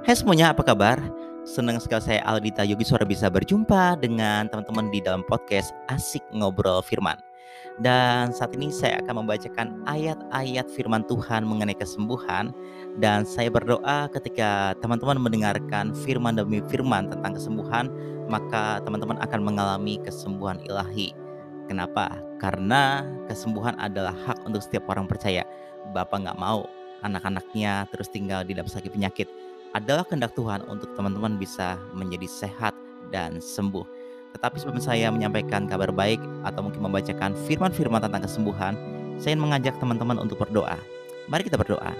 Hai semuanya, apa kabar? Senang sekali saya Aldita Yogi Suara bisa berjumpa dengan teman-teman di dalam podcast Asik Ngobrol Firman. Dan saat ini saya akan membacakan ayat-ayat firman Tuhan mengenai kesembuhan dan saya berdoa ketika teman-teman mendengarkan firman demi firman tentang kesembuhan, maka teman-teman akan mengalami kesembuhan ilahi. Kenapa? Karena kesembuhan adalah hak untuk setiap orang percaya. Bapak nggak mau anak-anaknya terus tinggal di dalam sakit penyakit adalah kehendak Tuhan untuk teman-teman bisa menjadi sehat dan sembuh. Tetapi sebelum saya menyampaikan kabar baik atau mungkin membacakan firman-firman tentang kesembuhan, saya ingin mengajak teman-teman untuk berdoa. Mari kita berdoa.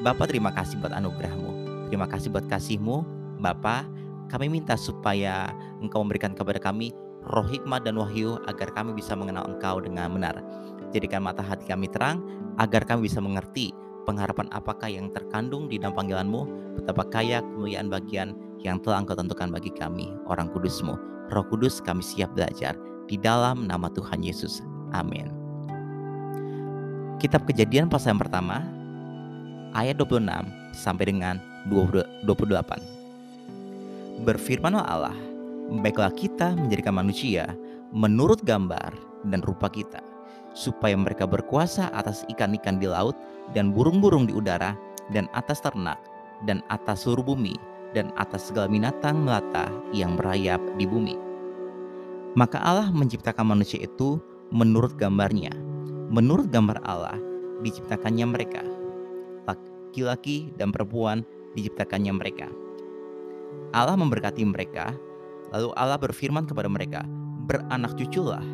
Bapak terima kasih buat anugerahmu. Terima kasih buat kasihmu. Bapak, kami minta supaya engkau memberikan kepada kami roh hikmat dan wahyu agar kami bisa mengenal engkau dengan benar. Jadikan mata hati kami terang agar kami bisa mengerti pengharapan apakah yang terkandung di dalam panggilanmu, betapa kaya kemuliaan bagian yang telah engkau tentukan bagi kami, orang kudusmu. Roh kudus kami siap belajar, di dalam nama Tuhan Yesus. Amin. Kitab kejadian pasal yang pertama, ayat 26 sampai dengan 28. Berfirmanlah Allah, baiklah kita menjadikan manusia menurut gambar dan rupa kita, supaya mereka berkuasa atas ikan-ikan di laut dan burung-burung di udara dan atas ternak dan atas seluruh bumi dan atas segala binatang melata yang merayap di bumi. Maka Allah menciptakan manusia itu menurut gambarnya. Menurut gambar Allah diciptakannya mereka. Laki-laki dan perempuan diciptakannya mereka. Allah memberkati mereka, lalu Allah berfirman kepada mereka, "Beranak cuculah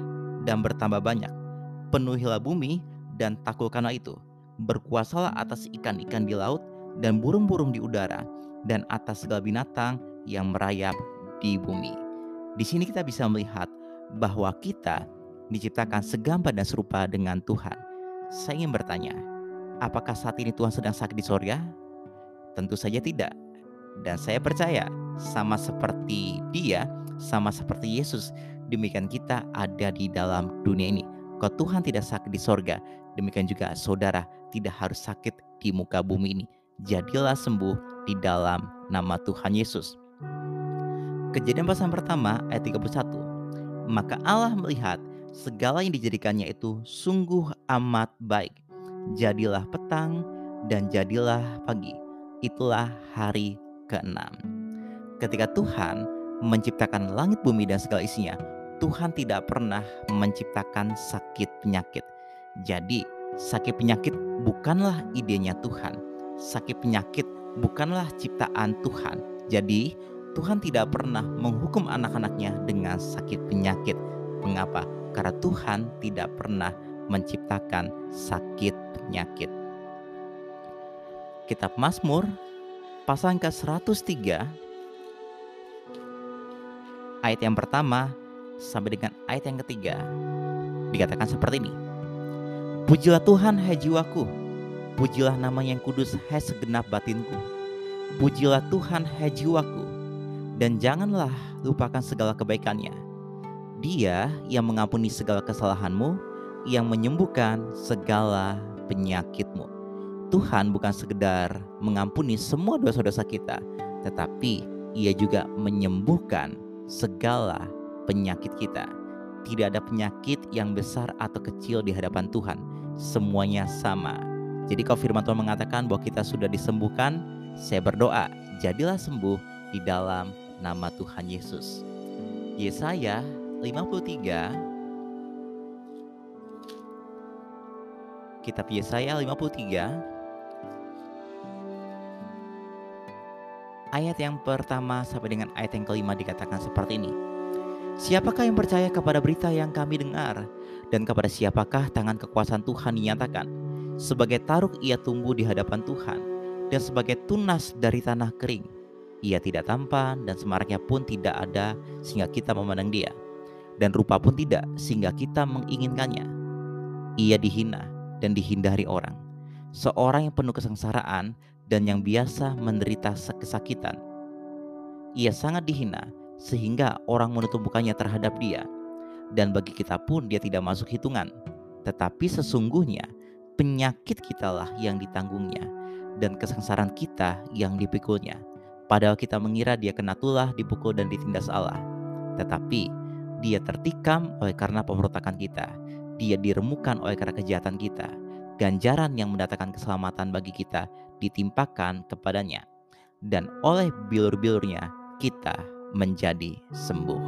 dan bertambah banyak, penuhilah bumi dan taklukkanlah itu." berkuasalah atas ikan-ikan di laut dan burung-burung di udara dan atas segala binatang yang merayap di bumi. Di sini kita bisa melihat bahwa kita diciptakan segambar dan serupa dengan Tuhan. Saya ingin bertanya, apakah saat ini Tuhan sedang sakit di sorga? Tentu saja tidak. Dan saya percaya sama seperti dia, sama seperti Yesus, demikian kita ada di dalam dunia ini. Kalau Tuhan tidak sakit di sorga, demikian juga saudara tidak harus sakit di muka bumi ini. Jadilah sembuh di dalam nama Tuhan Yesus. Kejadian pasal pertama ayat 31. Maka Allah melihat segala yang dijadikannya itu sungguh amat baik. Jadilah petang dan jadilah pagi. Itulah hari keenam. Ketika Tuhan menciptakan langit bumi dan segala isinya, Tuhan tidak pernah menciptakan sakit penyakit. Jadi, sakit penyakit bukanlah idenya Tuhan. Sakit penyakit bukanlah ciptaan Tuhan. Jadi, Tuhan tidak pernah menghukum anak-anaknya dengan sakit penyakit. Mengapa? Karena Tuhan tidak pernah menciptakan sakit penyakit. Kitab Mazmur pasal ke-103 ayat yang pertama sampai dengan ayat yang ketiga dikatakan seperti ini. Pujilah Tuhan hai jiwaku, pujilah nama yang kudus hai segenap batinku. Pujilah Tuhan hai jiwaku, dan janganlah lupakan segala kebaikannya. Dia yang mengampuni segala kesalahanmu, yang menyembuhkan segala penyakitmu. Tuhan bukan sekedar mengampuni semua dosa-dosa kita, tetapi ia juga menyembuhkan segala penyakit kita. Tidak ada penyakit yang besar atau kecil di hadapan Tuhan. Semuanya sama. Jadi kalau firman Tuhan mengatakan bahwa kita sudah disembuhkan, saya berdoa, jadilah sembuh di dalam nama Tuhan Yesus. Yesaya 53 Kitab Yesaya 53 ayat yang pertama sampai dengan ayat yang kelima dikatakan seperti ini. Siapakah yang percaya kepada berita yang kami dengar? Dan kepada siapakah tangan kekuasaan Tuhan dinyatakan? Sebagai taruk ia tumbuh di hadapan Tuhan, dan sebagai tunas dari tanah kering. Ia tidak tampan dan semaraknya pun tidak ada sehingga kita memandang dia. Dan rupa pun tidak sehingga kita menginginkannya. Ia dihina dan dihindari orang. Seorang yang penuh kesengsaraan dan yang biasa menderita kesakitan. Ia sangat dihina sehingga orang menutup mukanya terhadap dia. Dan bagi kita pun dia tidak masuk hitungan. Tetapi sesungguhnya penyakit kitalah yang ditanggungnya dan kesengsaraan kita yang dipikulnya. Padahal kita mengira dia kena tulah, dipukul dan ditindas Allah. Tetapi dia tertikam oleh karena pemberontakan kita. Dia diremukan oleh karena kejahatan kita. Ganjaran yang mendatangkan keselamatan bagi kita ditimpakan kepadanya. Dan oleh bilur-bilurnya kita menjadi sembuh.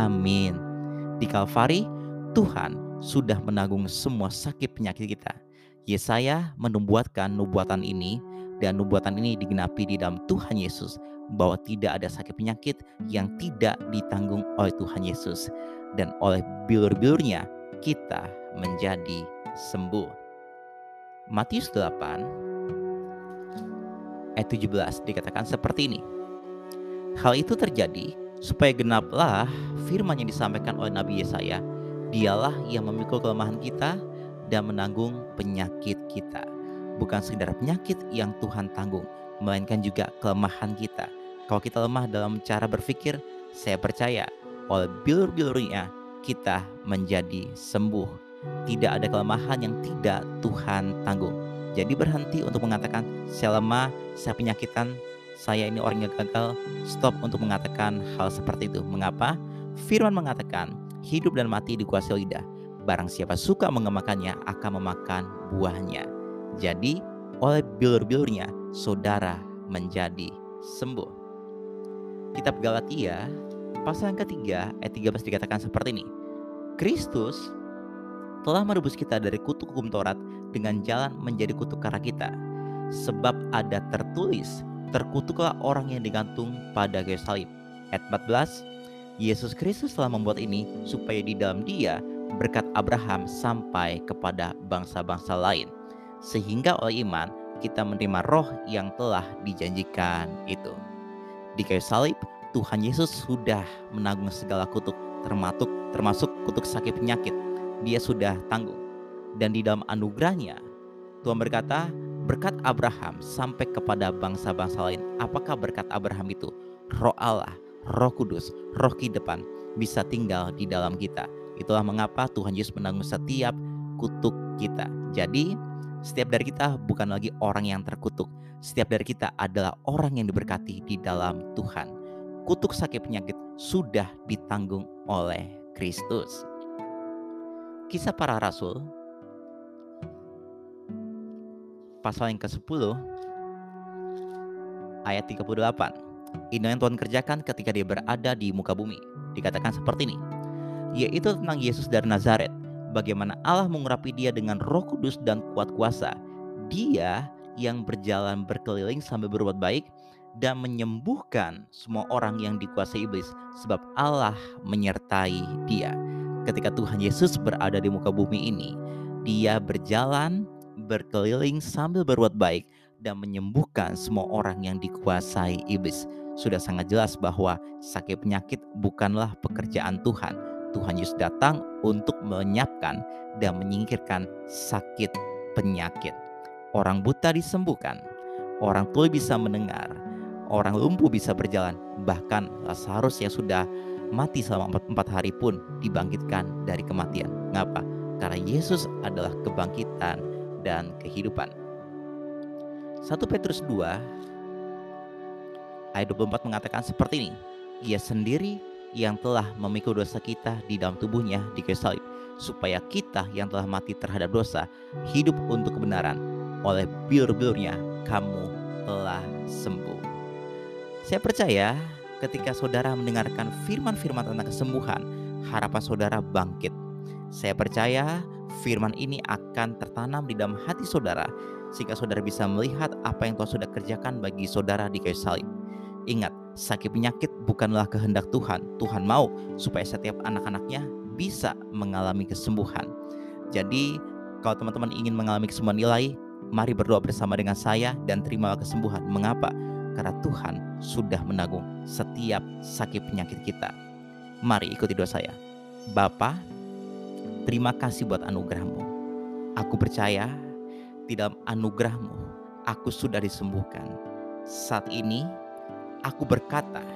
Amin. Di Kalvari, Tuhan sudah menanggung semua sakit penyakit kita. Yesaya menubuatkan nubuatan ini dan nubuatan ini digenapi di dalam Tuhan Yesus bahwa tidak ada sakit penyakit yang tidak ditanggung oleh Tuhan Yesus dan oleh bilur-bilurnya kita menjadi sembuh. Matius 8 ayat 17 dikatakan seperti ini. Hal itu terjadi supaya genaplah firman yang disampaikan oleh Nabi Yesaya, dialah yang memikul kelemahan kita dan menanggung penyakit kita bukan sekedar penyakit yang Tuhan tanggung, melainkan juga kelemahan kita. Kalau kita lemah dalam cara berpikir, saya percaya oleh bilur-bilurnya kita menjadi sembuh. Tidak ada kelemahan yang tidak Tuhan tanggung. Jadi berhenti untuk mengatakan saya lemah, saya penyakitan, saya ini orang yang gagal. Stop untuk mengatakan hal seperti itu. Mengapa? Firman mengatakan hidup dan mati dikuasai lidah. Barang siapa suka mengemakannya akan memakan buahnya. Jadi oleh bilur-bilurnya saudara menjadi sembuh. Kitab Galatia pasal yang ketiga ayat 13 dikatakan seperti ini. Kristus telah merebus kita dari kutuk hukum Taurat dengan jalan menjadi kutuk kara kita. Sebab ada tertulis, terkutuklah orang yang digantung pada kayu salib. Ayat 14, Yesus Kristus telah membuat ini supaya di dalam dia berkat Abraham sampai kepada bangsa-bangsa lain sehingga oleh iman kita menerima roh yang telah dijanjikan itu. Di kayu salib, Tuhan Yesus sudah menanggung segala kutuk, termasuk termasuk kutuk sakit penyakit. Dia sudah tanggung. Dan di dalam anugerahnya, Tuhan berkata, berkat Abraham sampai kepada bangsa-bangsa lain. Apakah berkat Abraham itu? Roh Allah, Roh Kudus, Roh kehidupan bisa tinggal di dalam kita. Itulah mengapa Tuhan Yesus menanggung setiap kutuk kita. Jadi, setiap dari kita bukan lagi orang yang terkutuk. Setiap dari kita adalah orang yang diberkati di dalam Tuhan. Kutuk sakit penyakit sudah ditanggung oleh Kristus. Kisah para rasul pasal yang ke-10 ayat 38. Ini yang Tuhan kerjakan ketika dia berada di muka bumi. Dikatakan seperti ini. Yaitu tentang Yesus dari Nazaret bagaimana Allah mengurapi dia dengan roh kudus dan kuat kuasa. Dia yang berjalan berkeliling sambil berbuat baik dan menyembuhkan semua orang yang dikuasai iblis sebab Allah menyertai dia. Ketika Tuhan Yesus berada di muka bumi ini, dia berjalan berkeliling sambil berbuat baik dan menyembuhkan semua orang yang dikuasai iblis. Sudah sangat jelas bahwa sakit penyakit bukanlah pekerjaan Tuhan, Tuhan Yesus datang untuk menyiapkan dan menyingkirkan sakit penyakit. Orang buta disembuhkan, orang tuli bisa mendengar, orang lumpuh bisa berjalan, bahkan Lazarus yang sudah mati selama empat hari pun dibangkitkan dari kematian. Ngapa? Karena Yesus adalah kebangkitan dan kehidupan. 1 Petrus 2 ayat 24 mengatakan seperti ini. Ia sendiri yang telah memikul dosa kita di dalam tubuhnya di kayu salib supaya kita yang telah mati terhadap dosa hidup untuk kebenaran oleh bilur-bilurnya kamu telah sembuh saya percaya ketika saudara mendengarkan firman-firman tentang kesembuhan harapan saudara bangkit saya percaya firman ini akan tertanam di dalam hati saudara sehingga saudara bisa melihat apa yang Tuhan sudah kerjakan bagi saudara di kayu salib ingat sakit penyakit bukanlah kehendak Tuhan. Tuhan mau supaya setiap anak-anaknya bisa mengalami kesembuhan. Jadi, kalau teman-teman ingin mengalami kesembuhan ilahi, mari berdoa bersama dengan saya dan terimalah kesembuhan. Mengapa? Karena Tuhan sudah menanggung setiap sakit penyakit kita. Mari ikuti doa saya. Bapa, terima kasih buat anugerahmu. Aku percaya di dalam anugerahmu aku sudah disembuhkan. Saat ini aku berkata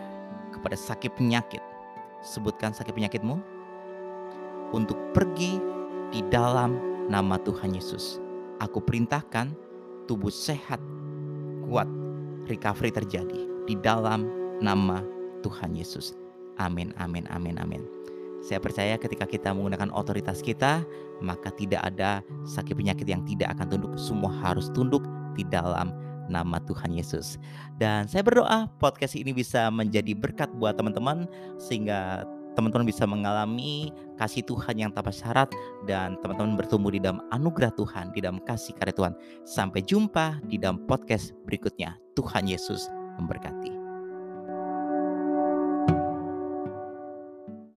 kepada sakit penyakit, sebutkan sakit penyakitmu, untuk pergi di dalam nama Tuhan Yesus. Aku perintahkan tubuh sehat, kuat, recovery terjadi di dalam nama Tuhan Yesus. Amin, amin, amin, amin. Saya percaya ketika kita menggunakan otoritas kita, maka tidak ada sakit penyakit yang tidak akan tunduk. Semua harus tunduk di dalam nama Tuhan Yesus. Dan saya berdoa podcast ini bisa menjadi berkat buat teman-teman sehingga teman-teman bisa mengalami kasih Tuhan yang tanpa syarat dan teman-teman bertumbuh di dalam anugerah Tuhan, di dalam kasih karya Tuhan. Sampai jumpa di dalam podcast berikutnya. Tuhan Yesus memberkati.